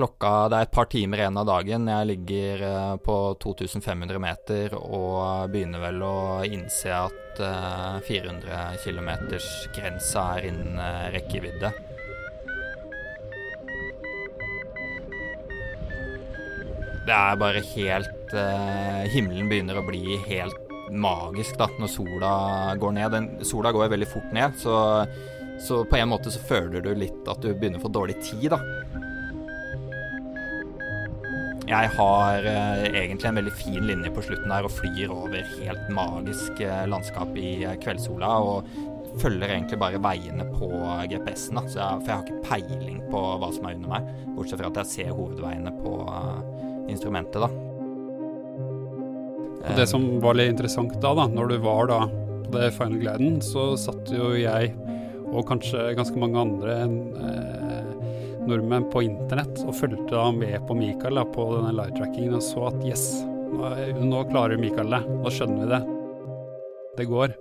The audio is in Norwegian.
Klokka Det er et par timer igjen av dagen. Jeg ligger eh, på 2500 meter og begynner vel å innse at 400 km-grensa er innen rekkevidde. Det er bare helt Himmelen begynner å bli helt magisk da, når sola går ned. Den, sola går veldig fort ned, så, så, på en måte så føler du litt at du begynner å få dårlig tid, da. Jeg har uh, egentlig en veldig fin linje på slutten der og flyr over helt magisk uh, landskap i kveldssola. og følger egentlig bare veiene på GPS-en, for jeg har ikke peiling på hva som er under meg, bortsett fra at jeg ser hovedveiene på instrumentet, da. Og det som var litt interessant da, da, når du var da på det Final Gliden, så satt jo jeg og kanskje ganske mange andre eh, nordmenn på internett og fulgte da med på Mikael da, på denne live-trackingen og så at yes, nå, nå klarer Mikael det. Nå skjønner vi det. Det går.